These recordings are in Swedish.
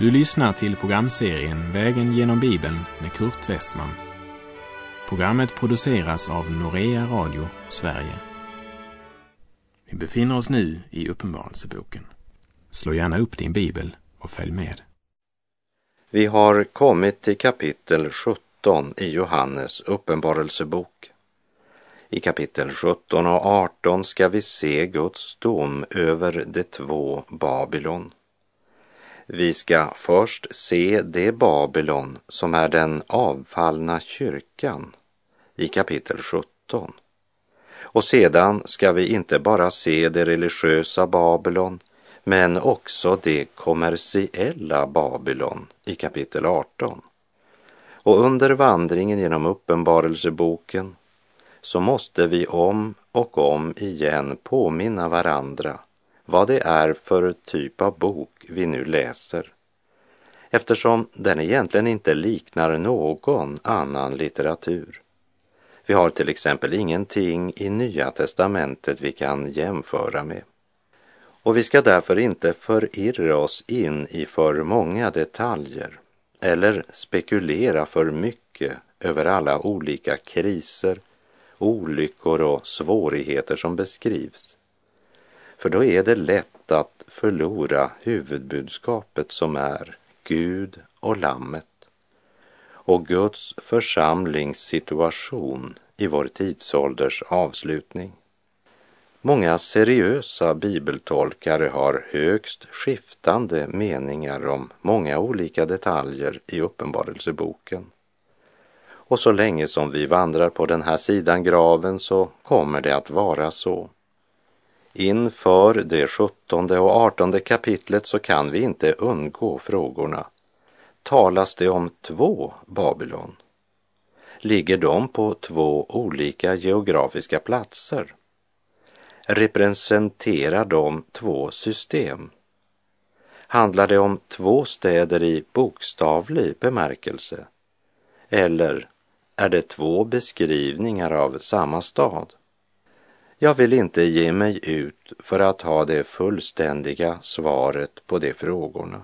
Du lyssnar till programserien Vägen genom Bibeln med Kurt Westman. Programmet produceras av Norea Radio Sverige. Vi befinner oss nu i Uppenbarelseboken. Slå gärna upp din bibel och följ med. Vi har kommit till kapitel 17 i Johannes uppenbarelsebok. I kapitel 17 och 18 ska vi se Guds dom över de två Babylon. Vi ska först se det Babylon som är den avfallna kyrkan i kapitel 17. Och sedan ska vi inte bara se det religiösa Babylon men också det kommersiella Babylon i kapitel 18. Och under vandringen genom Uppenbarelseboken så måste vi om och om igen påminna varandra vad det är för typ av bok vi nu läser eftersom den egentligen inte liknar någon annan litteratur. Vi har till exempel ingenting i Nya testamentet vi kan jämföra med. Och vi ska därför inte förirra oss in i för många detaljer eller spekulera för mycket över alla olika kriser, olyckor och svårigheter som beskrivs. För då är det lätt att förlora huvudbudskapet som är Gud och Lammet och Guds församlingssituation i vår tidsålders avslutning. Många seriösa bibeltolkare har högst skiftande meningar om många olika detaljer i Uppenbarelseboken. Och så länge som vi vandrar på den här sidan graven så kommer det att vara så. Inför det sjuttonde och artonde kapitlet så kan vi inte undgå frågorna. Talas det om två Babylon? Ligger de på två olika geografiska platser? Representerar de två system? Handlar det om två städer i bokstavlig bemärkelse? Eller är det två beskrivningar av samma stad? Jag vill inte ge mig ut för att ha det fullständiga svaret på de frågorna.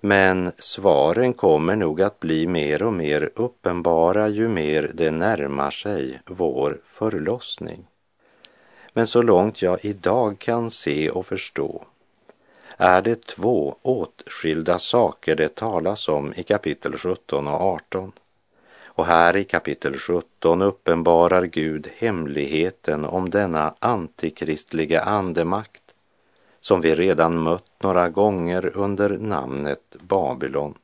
Men svaren kommer nog att bli mer och mer uppenbara ju mer det närmar sig vår förlossning. Men så långt jag idag kan se och förstå är det två åtskilda saker det talas om i kapitel 17 och 18. Och här i kapitel 17 uppenbarar Gud hemligheten om denna antikristliga andemakt som vi redan mött några gånger under namnet Babylon.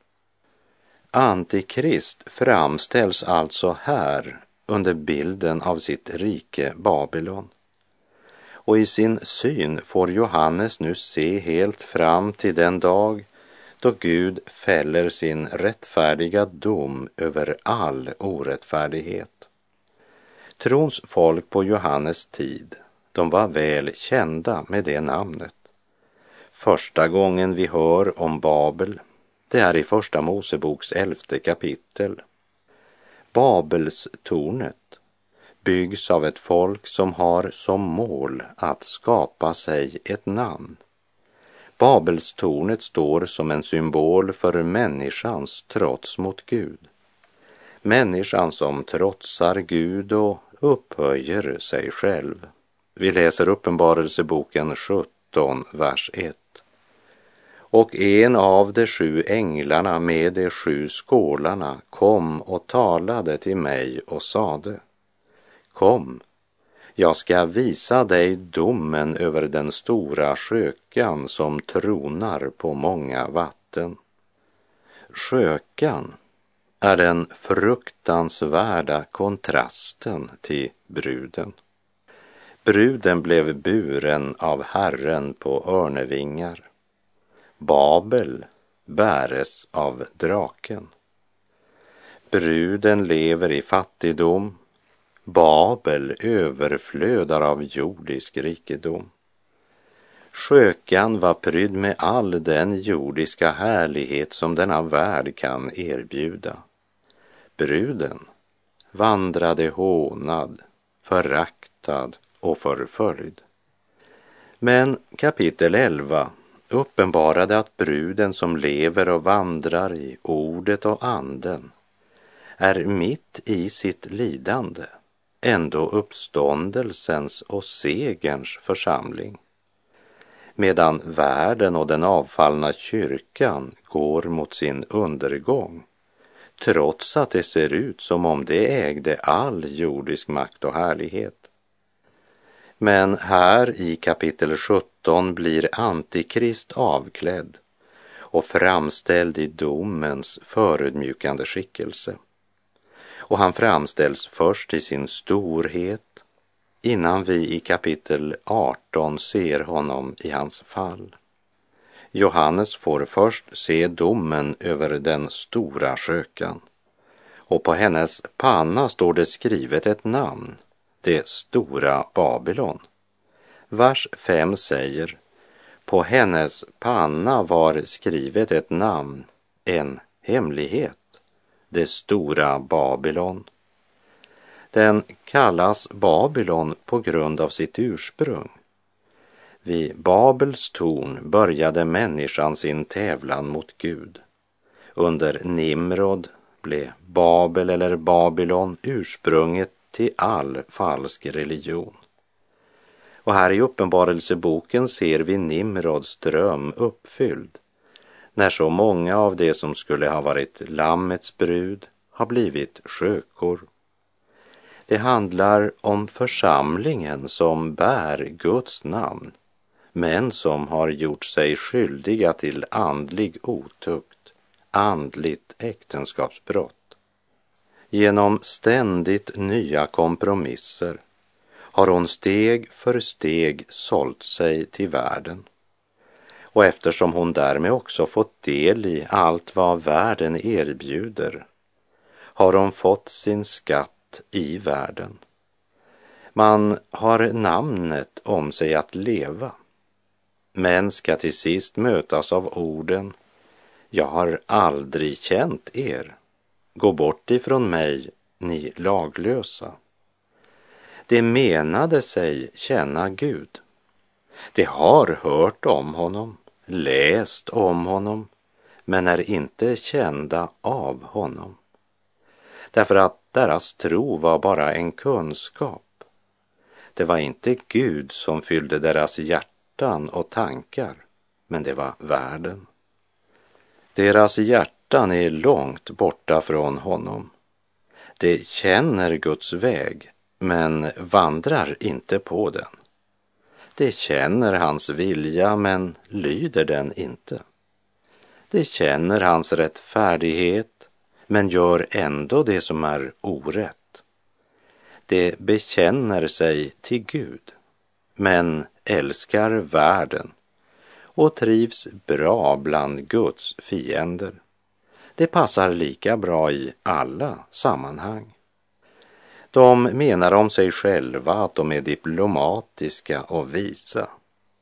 Antikrist framställs alltså här under bilden av sitt rike Babylon. Och i sin syn får Johannes nu se helt fram till den dag då Gud fäller sin rättfärdiga dom över all orättfärdighet. Trons folk på Johannes tid, de var väl kända med det namnet. Första gången vi hör om Babel, det är i Första Moseboks elfte kapitel. Babels tornet byggs av ett folk som har som mål att skapa sig ett namn. Babelstornet står som en symbol för människans trots mot Gud. Människan som trotsar Gud och upphöjer sig själv. Vi läser Uppenbarelseboken 17, vers 1. Och en av de sju änglarna med de sju skålarna kom och talade till mig och sade Kom, jag ska visa dig domen över den stora skökan som tronar på många vatten. Skökan är den fruktansvärda kontrasten till bruden. Bruden blev buren av Herren på örnevingar. Babel bäres av draken. Bruden lever i fattigdom Babel överflödar av jordisk rikedom. Skökan var prydd med all den jordiska härlighet som denna värld kan erbjuda. Bruden vandrade hånad, föraktad och förföljd. Men kapitel 11 uppenbarade att bruden som lever och vandrar i ordet och anden är mitt i sitt lidande ändå uppståndelsens och segerns församling. Medan världen och den avfallna kyrkan går mot sin undergång trots att det ser ut som om det ägde all jordisk makt och härlighet. Men här i kapitel 17 blir Antikrist avklädd och framställd i domens förödmjukande skickelse. Och han framställs först i sin storhet innan vi i kapitel 18 ser honom i hans fall. Johannes får först se domen över den stora skökan och på hennes panna står det skrivet ett namn, det stora Babylon. Vers 5 säger på hennes panna var skrivet ett namn, en hemlighet, det stora Babylon. Den kallas Babylon på grund av sitt ursprung. Vid Babels torn började människan sin tävlan mot Gud. Under Nimrod blev Babel eller Babylon ursprunget till all falsk religion. Och här i Uppenbarelseboken ser vi Nimrods dröm uppfylld när så många av de som skulle ha varit Lammets brud har blivit skökor. Det handlar om församlingen som bär Guds namn men som har gjort sig skyldiga till andlig otukt, andligt äktenskapsbrott. Genom ständigt nya kompromisser har hon steg för steg sålt sig till världen. Och eftersom hon därmed också fått del i allt vad världen erbjuder har hon fått sin skatt i världen. Man har namnet om sig att leva men ska till sist mötas av orden Jag har aldrig känt er. Gå bort ifrån mig, ni laglösa. Det menade sig känna Gud. Det har hört om honom, läst om honom, men är inte kända av honom. Därför att deras tro var bara en kunskap. Det var inte Gud som fyllde deras hjärtan och tankar, men det var världen. Deras hjärtan är långt borta från honom. De känner Guds väg, men vandrar inte på den. De känner hans vilja, men lyder den inte. De känner hans rättfärdighet, men gör ändå det som är orätt. De bekänner sig till Gud, men älskar världen och trivs bra bland Guds fiender. Det passar lika bra i alla sammanhang. De menar om sig själva att de är diplomatiska och visa,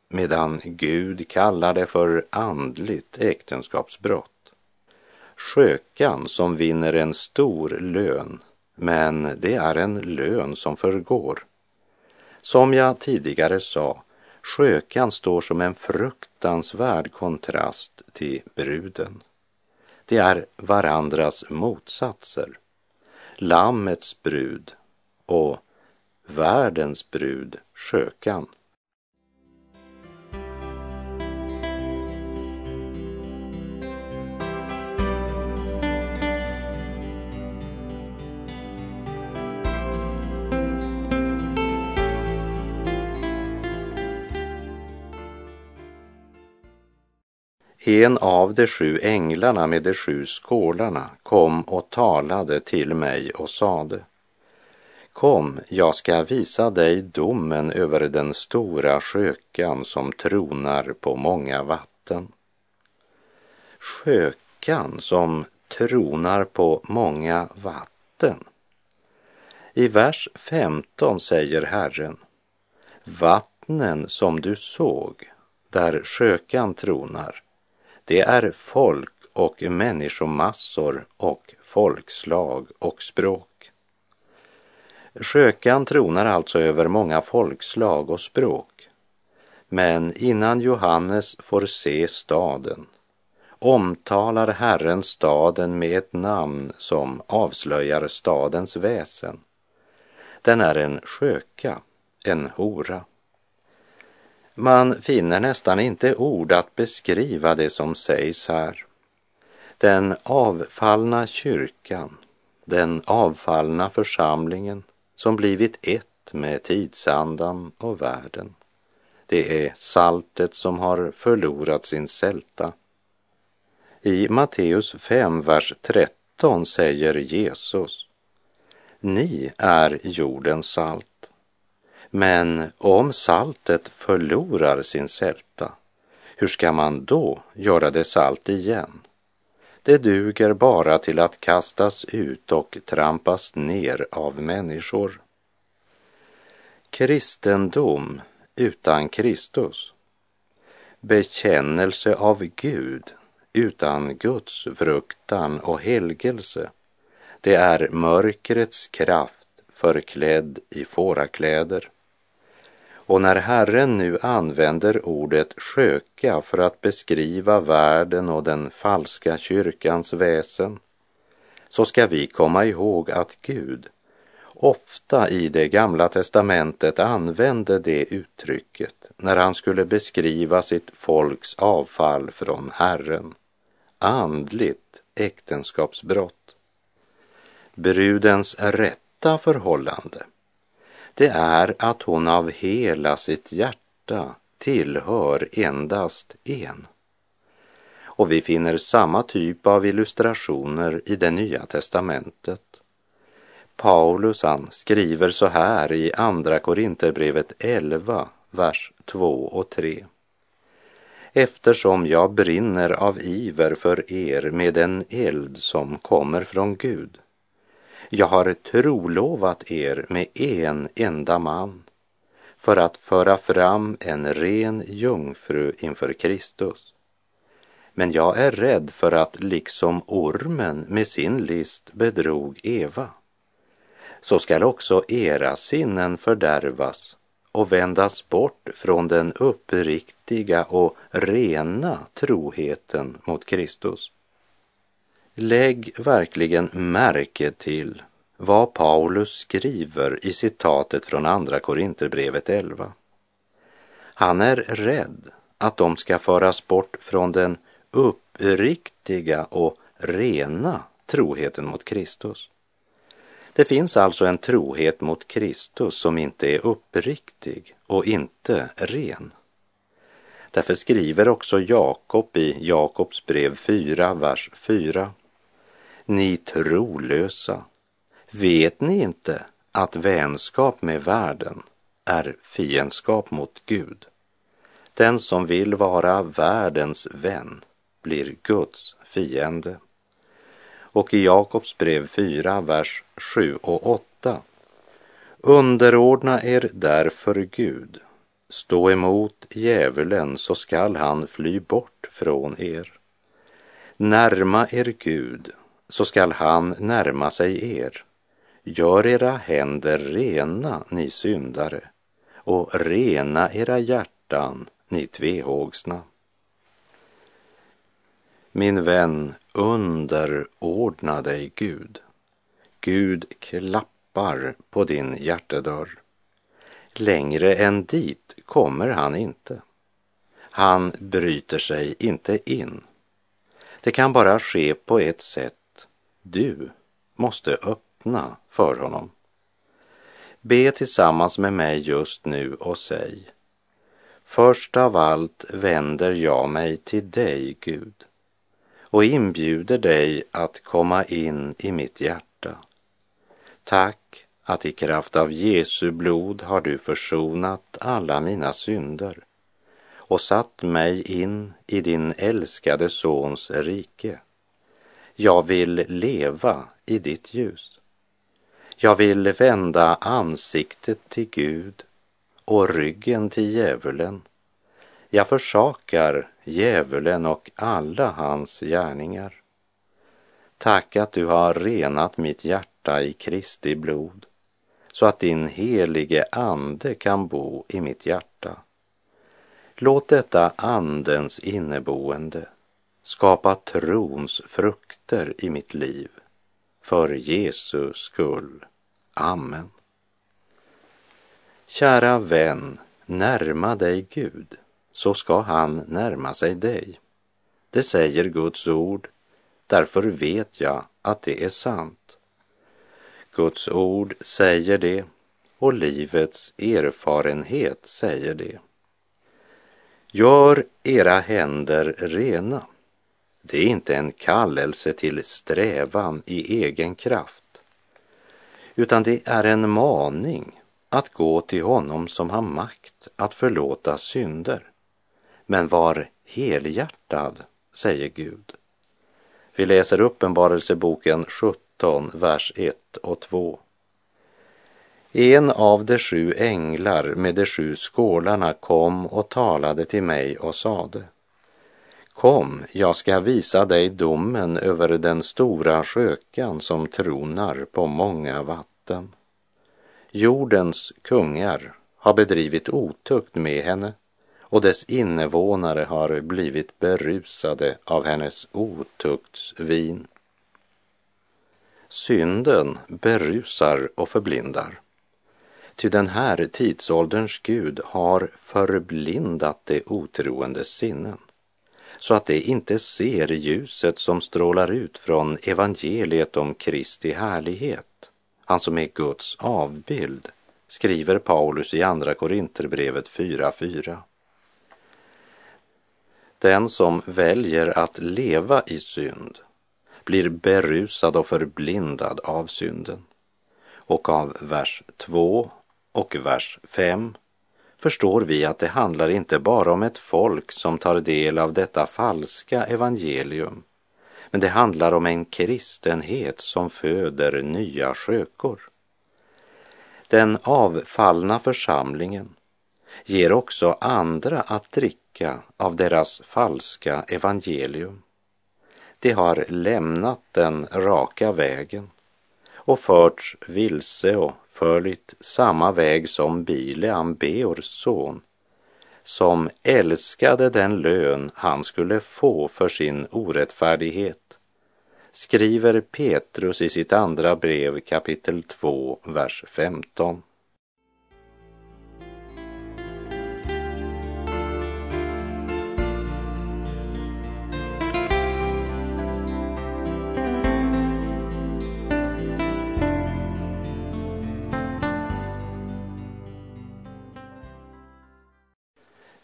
medan Gud kallar det för andligt äktenskapsbrott. Skökan som vinner en stor lön, men det är en lön som förgår. Som jag tidigare sa, skökan står som en fruktansvärd kontrast till bruden. Det är varandras motsatser. Lammets brud och världens brud skökan. En av de sju änglarna med de sju skålarna kom och talade till mig och sade Kom, jag ska visa dig domen över den stora skökan som tronar på många vatten. Skökan som tronar på många vatten. I vers 15 säger Herren, vattnen som du såg, där skökan tronar, det är folk och människomassor och folkslag och språk. Skökan tronar alltså över många folkslag och språk. Men innan Johannes får se staden omtalar Herren staden med ett namn som avslöjar stadens väsen. Den är en sköka, en hora. Man finner nästan inte ord att beskriva det som sägs här. Den avfallna kyrkan, den avfallna församlingen som blivit ett med tidsandan och världen. Det är saltet som har förlorat sin sälta. I Matteus 5, vers 13 säger Jesus Ni är jordens salt. Men om saltet förlorar sin sälta, hur ska man då göra det salt igen? Det duger bara till att kastas ut och trampas ner av människor. Kristendom utan Kristus. Bekännelse av Gud utan Guds fruktan och helgelse. Det är mörkrets kraft förklädd i fårakläder. Och när Herren nu använder ordet sköka för att beskriva världen och den falska kyrkans väsen så ska vi komma ihåg att Gud ofta i det gamla testamentet använde det uttrycket när han skulle beskriva sitt folks avfall från Herren. Andligt äktenskapsbrott. Brudens rätta förhållande det är att hon av hela sitt hjärta tillhör endast en. Och vi finner samma typ av illustrationer i det nya testamentet. Paulus han skriver så här i Andra Korinterbrevet 11, vers 2 och 3. Eftersom jag brinner av iver för er med en eld som kommer från Gud jag har trolovat er med en enda man för att föra fram en ren jungfru inför Kristus. Men jag är rädd för att liksom ormen med sin list bedrog Eva, så skall också era sinnen fördärvas och vändas bort från den uppriktiga och rena troheten mot Kristus. Lägg verkligen märke till vad Paulus skriver i citatet från Andra Korinterbrevet 11. Han är rädd att de ska föras bort från den uppriktiga och rena troheten mot Kristus. Det finns alltså en trohet mot Kristus som inte är uppriktig och inte ren. Därför skriver också Jakob i Jakobs brev 4, vers 4. Ni trolösa, vet ni inte att vänskap med världen är fiendskap mot Gud? Den som vill vara världens vän blir Guds fiende. Och i Jakobs brev 4, vers 7 och 8. Underordna er därför Gud Stå emot djävulen så skall han fly bort från er. Närma er Gud så skall han närma sig er. Gör era händer rena, ni syndare, och rena era hjärtan, ni tvehågsna. Min vän, underordna dig Gud. Gud klappar på din hjärtedörr. Längre än dit kommer han inte. Han bryter sig inte in. Det kan bara ske på ett sätt. Du måste öppna för honom. Be tillsammans med mig just nu och säg Först av allt vänder jag mig till dig, Gud, och inbjuder dig att komma in i mitt hjärta. Tack att i kraft av Jesu blod har du försonat alla mina synder och satt mig in i din älskade Sons rike. Jag vill leva i ditt ljus. Jag vill vända ansiktet till Gud och ryggen till djävulen. Jag försakar djävulen och alla hans gärningar. Tack att du har renat mitt hjärta i Kristi blod så att din helige ande kan bo i mitt hjärta. Låt detta Andens inneboende skapa trons frukter i mitt liv för Jesu skull. Amen. Kära vän, närma dig Gud, så ska han närma sig dig. Det säger Guds ord, därför vet jag att det är sant. Guds ord säger det och livets erfarenhet säger det. Gör era händer rena. Det är inte en kallelse till strävan i egen kraft, utan det är en maning att gå till honom som har makt att förlåta synder. Men var helhjärtad, säger Gud. Vi läser Uppenbarelseboken 17, vers 1 och 2. En av de sju änglar med de sju skålarna kom och talade till mig och sade Kom, jag ska visa dig domen över den stora skökan som tronar på många vatten. Jordens kungar har bedrivit otukt med henne och dess invånare har blivit berusade av hennes otuktsvin. Synden berusar och förblindar. Ty den här tidsålderns Gud har förblindat det otroendes sinnen så att de inte ser ljuset som strålar ut från evangeliet om Kristi härlighet, han som är Guds avbild, skriver Paulus i Andra Korinterbrevet 4.4. Den som väljer att leva i synd blir berusad och förblindad av synden. Och av vers 2 och vers 5 förstår vi att det handlar inte bara om ett folk som tar del av detta falska evangelium, men det handlar om en kristenhet som föder nya skökor. Den avfallna församlingen ger också andra att dricka av deras falska evangelium. De har lämnat den raka vägen och förts vilse och följt samma väg som Bileam, Beors son, som älskade den lön han skulle få för sin orättfärdighet, skriver Petrus i sitt andra brev kapitel 2, vers 15.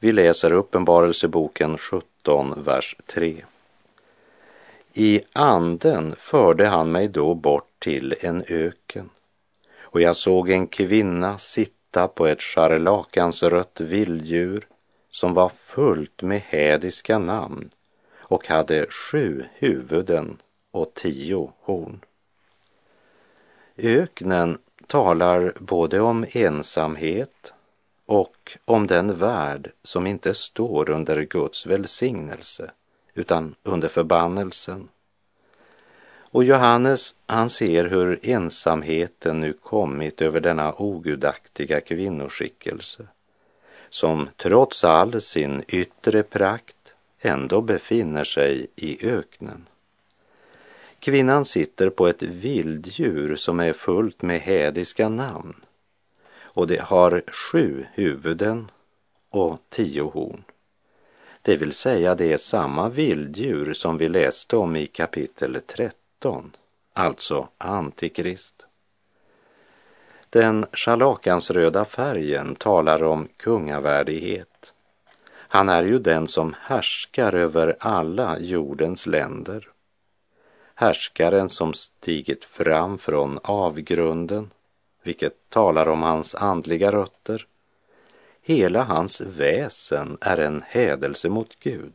Vi läser Uppenbarelseboken 17, vers 3. I anden förde han mig då bort till en öken och jag såg en kvinna sitta på ett scharlakansrött vilddjur som var fullt med hädiska namn och hade sju huvuden och tio horn. Öknen talar både om ensamhet och om den värld som inte står under Guds välsignelse utan under förbannelsen. Och Johannes, han ser hur ensamheten nu kommit över denna ogudaktiga kvinnoskickelse som trots all sin yttre prakt ändå befinner sig i öknen. Kvinnan sitter på ett vilddjur som är fullt med hädiska namn och det har sju huvuden och tio horn. Det vill säga det är samma vilddjur som vi läste om i kapitel 13, alltså Antikrist. Den schalakansröda färgen talar om kungavärdighet. Han är ju den som härskar över alla jordens länder. Härskaren som stigit fram från avgrunden vilket talar om hans andliga rötter. Hela hans väsen är en hädelse mot Gud.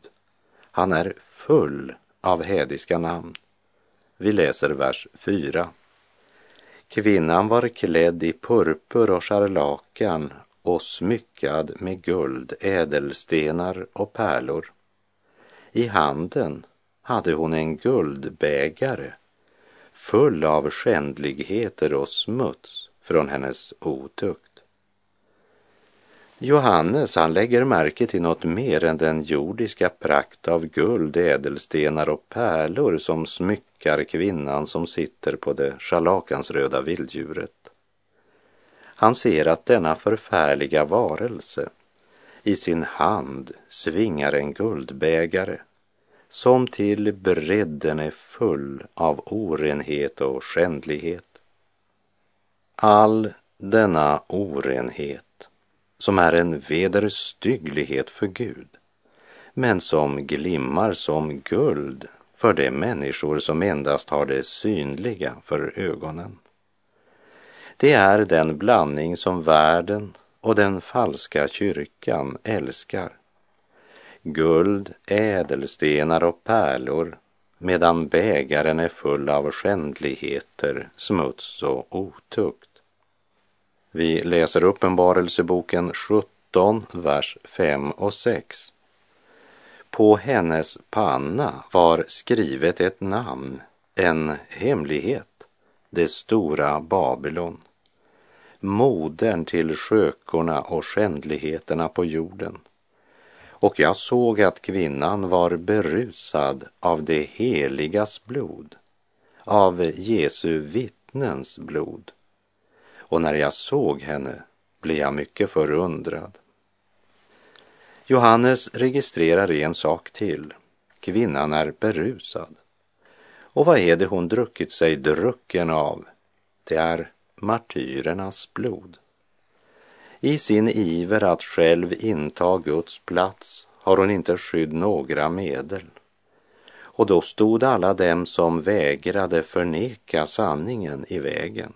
Han är full av hädiska namn. Vi läser vers 4. Kvinnan var klädd i purpur och scharlakan och smyckad med guld, ädelstenar och pärlor. I handen hade hon en guldbägare full av skändligheter och smuts från hennes otukt. Johannes han lägger märke till något mer än den jordiska prakt av guld, ädelstenar och pärlor som smyckar kvinnan som sitter på det scharlakansröda vilddjuret. Han ser att denna förfärliga varelse i sin hand svingar en guldbägare som till bredden är full av orenhet och skändlighet. All denna orenhet som är en vederstygglighet för Gud men som glimmar som guld för de människor som endast har det synliga för ögonen. Det är den blandning som världen och den falska kyrkan älskar. Guld, ädelstenar och pärlor medan bägaren är full av skändligheter, smuts och otukt. Vi läser Uppenbarelseboken 17, vers 5 och 6. På hennes panna var skrivet ett namn, en hemlighet, det stora Babylon, modern till skökorna och skändligheterna på jorden. Och jag såg att kvinnan var berusad av det heligas blod, av Jesu vittnens blod och när jag såg henne blev jag mycket förundrad. Johannes registrerar en sak till. Kvinnan är berusad. Och vad är det hon druckit sig drucken av? Det är martyrernas blod. I sin iver att själv inta Guds plats har hon inte skydd några medel. Och då stod alla dem som vägrade förneka sanningen i vägen.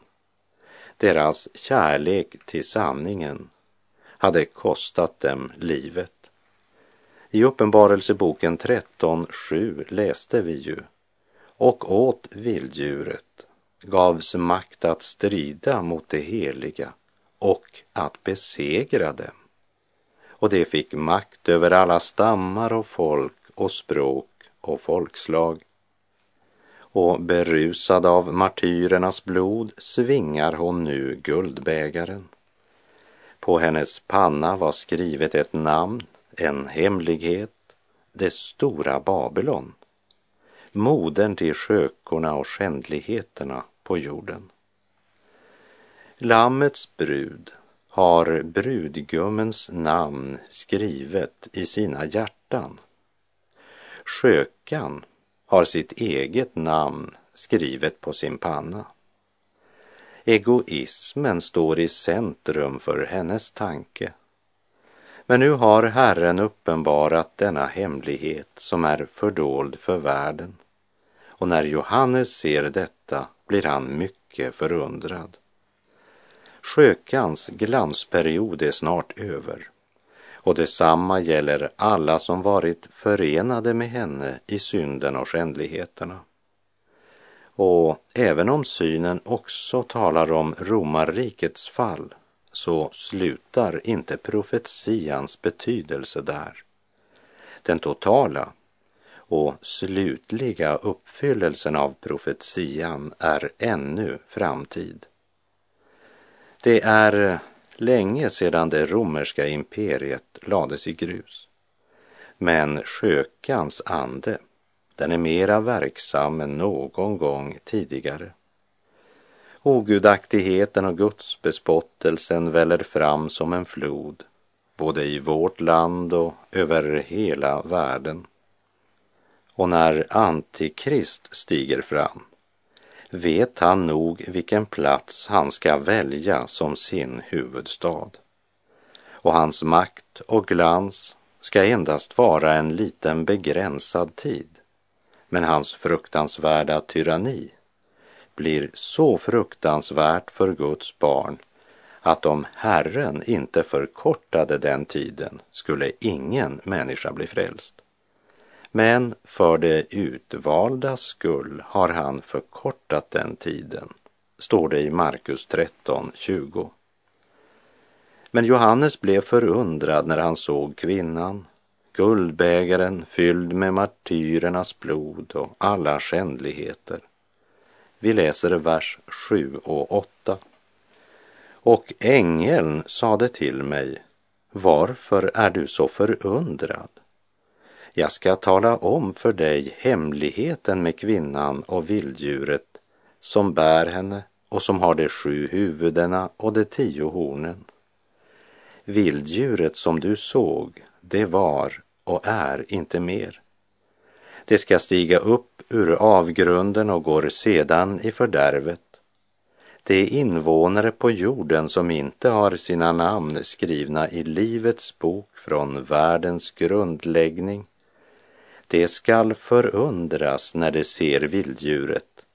Deras kärlek till sanningen hade kostat dem livet. I Uppenbarelseboken 13.7 läste vi ju och åt vilddjuret gavs makt att strida mot det heliga och att besegra dem. Och det fick makt över alla stammar och folk och språk och folkslag och berusad av martyrernas blod svingar hon nu guldbägaren. På hennes panna var skrivet ett namn, en hemlighet, det stora Babylon, modern till skökorna och skändligheterna på jorden. Lammets brud har brudgummens namn skrivet i sina hjärtan. Skökan har sitt eget namn skrivet på sin panna. Egoismen står i centrum för hennes tanke. Men nu har Herren uppenbarat denna hemlighet som är fördold för världen. Och när Johannes ser detta blir han mycket förundrad. Sjökans glansperiod är snart över och detsamma gäller alla som varit förenade med henne i synden och skändligheterna. Och även om synen också talar om romarrikets fall så slutar inte profetians betydelse där. Den totala och slutliga uppfyllelsen av profetian är ännu framtid. Det är eh, länge sedan det romerska imperiet lades i grus. Men skökans ande, den är mera verksam än någon gång tidigare. Ogudaktigheten och gudsbespottelsen väller fram som en flod, både i vårt land och över hela världen. Och när Antikrist stiger fram vet han nog vilken plats han ska välja som sin huvudstad. Och hans makt och glans ska endast vara en liten begränsad tid. Men hans fruktansvärda tyranni blir så fruktansvärt för Guds barn att om Herren inte förkortade den tiden skulle ingen människa bli frälst. Men för det utvalda skull har han förkortat den tiden, står det i Markus 13, 20. Men Johannes blev förundrad när han såg kvinnan, guldbägaren fylld med martyrernas blod och alla skändligheter. Vi läser vers 7 och 8. Och ängeln sade till mig, varför är du så förundrad? Jag ska tala om för dig hemligheten med kvinnan och vilddjuret som bär henne och som har de sju huvudena och de tio hornen. Vilddjuret som du såg, det var och är inte mer. Det ska stiga upp ur avgrunden och går sedan i fördärvet. De invånare på jorden som inte har sina namn skrivna i Livets bok från världens grundläggning, det skall förundras när de ser vilddjuret,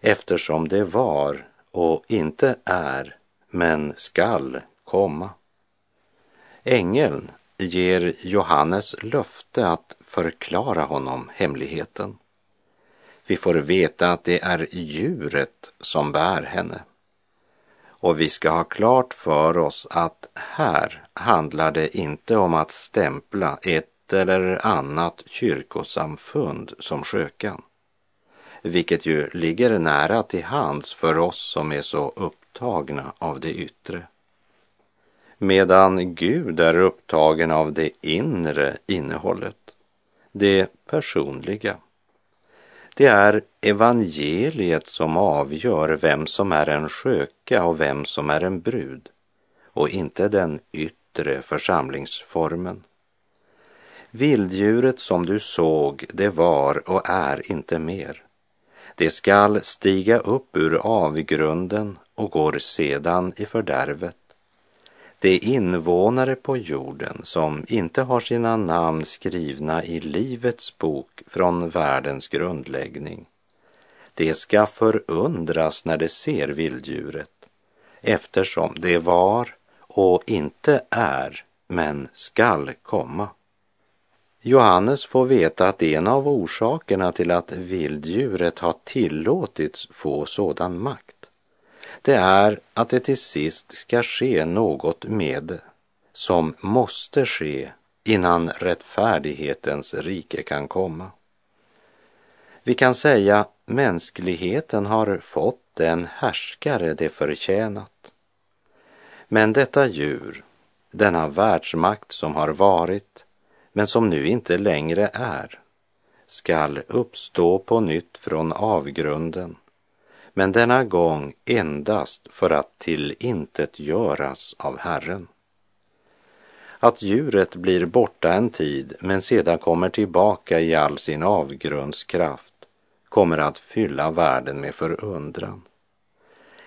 eftersom det var och inte är, men skall komma. Ängeln ger Johannes löfte att förklara honom hemligheten. Vi får veta att det är djuret som bär henne. Och vi ska ha klart för oss att här handlar det inte om att stämpla ett eller annat kyrkosamfund som skökan, vilket ju ligger nära till hands för oss som är så upptagna av det yttre medan Gud är upptagen av det inre innehållet, det personliga. Det är evangeliet som avgör vem som är en sköka och vem som är en brud och inte den yttre församlingsformen. Vilddjuret som du såg, det var och är inte mer. Det skall stiga upp ur avgrunden och går sedan i fördärvet de invånare på jorden som inte har sina namn skrivna i Livets bok från världens grundläggning, de ska förundras när de ser vilddjuret, eftersom det var och inte är, men skall komma. Johannes får veta att en av orsakerna till att vilddjuret har tillåtits få sådan makt det är att det till sist ska ske något med som måste ske innan rättfärdighetens rike kan komma. Vi kan säga mänskligheten har fått den härskare det förtjänat. Men detta djur, denna världsmakt som har varit, men som nu inte längre är, skall uppstå på nytt från avgrunden men denna gång endast för att till intet göras av Herren. Att djuret blir borta en tid men sedan kommer tillbaka i all sin avgrundskraft kommer att fylla världen med förundran.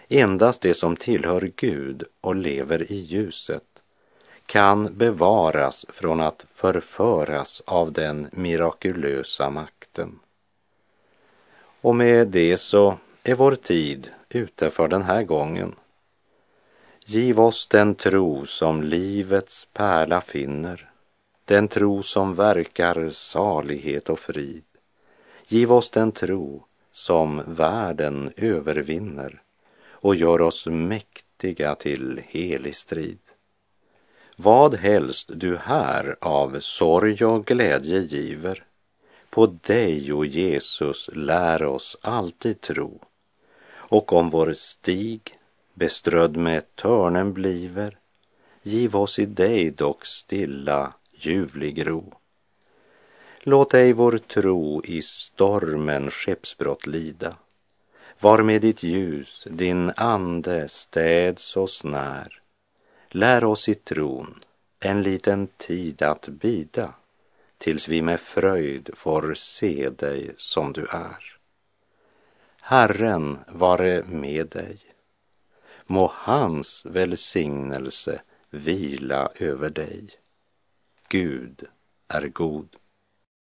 Endast det som tillhör Gud och lever i ljuset kan bevaras från att förföras av den mirakulösa makten. Och med det så är vår tid ute för den här gången. Giv oss den tro som livets pärla finner, den tro som verkar salighet och frid. Giv oss den tro som världen övervinner och gör oss mäktiga till helig strid. Vad helst du här av sorg och glädje giver, på dig, o Jesus, lär oss alltid tro och om vår stig beströdd med törnen bliver, giv oss i dig dock stilla ljuvlig ro. Låt ej vår tro i stormen skeppsbrott lida, var med ditt ljus din ande städs oss när. Lär oss i tron en liten tid att bida, tills vi med fröjd får se dig som du är. Herren vare med dig. Må hans välsignelse vila över dig. Gud är god.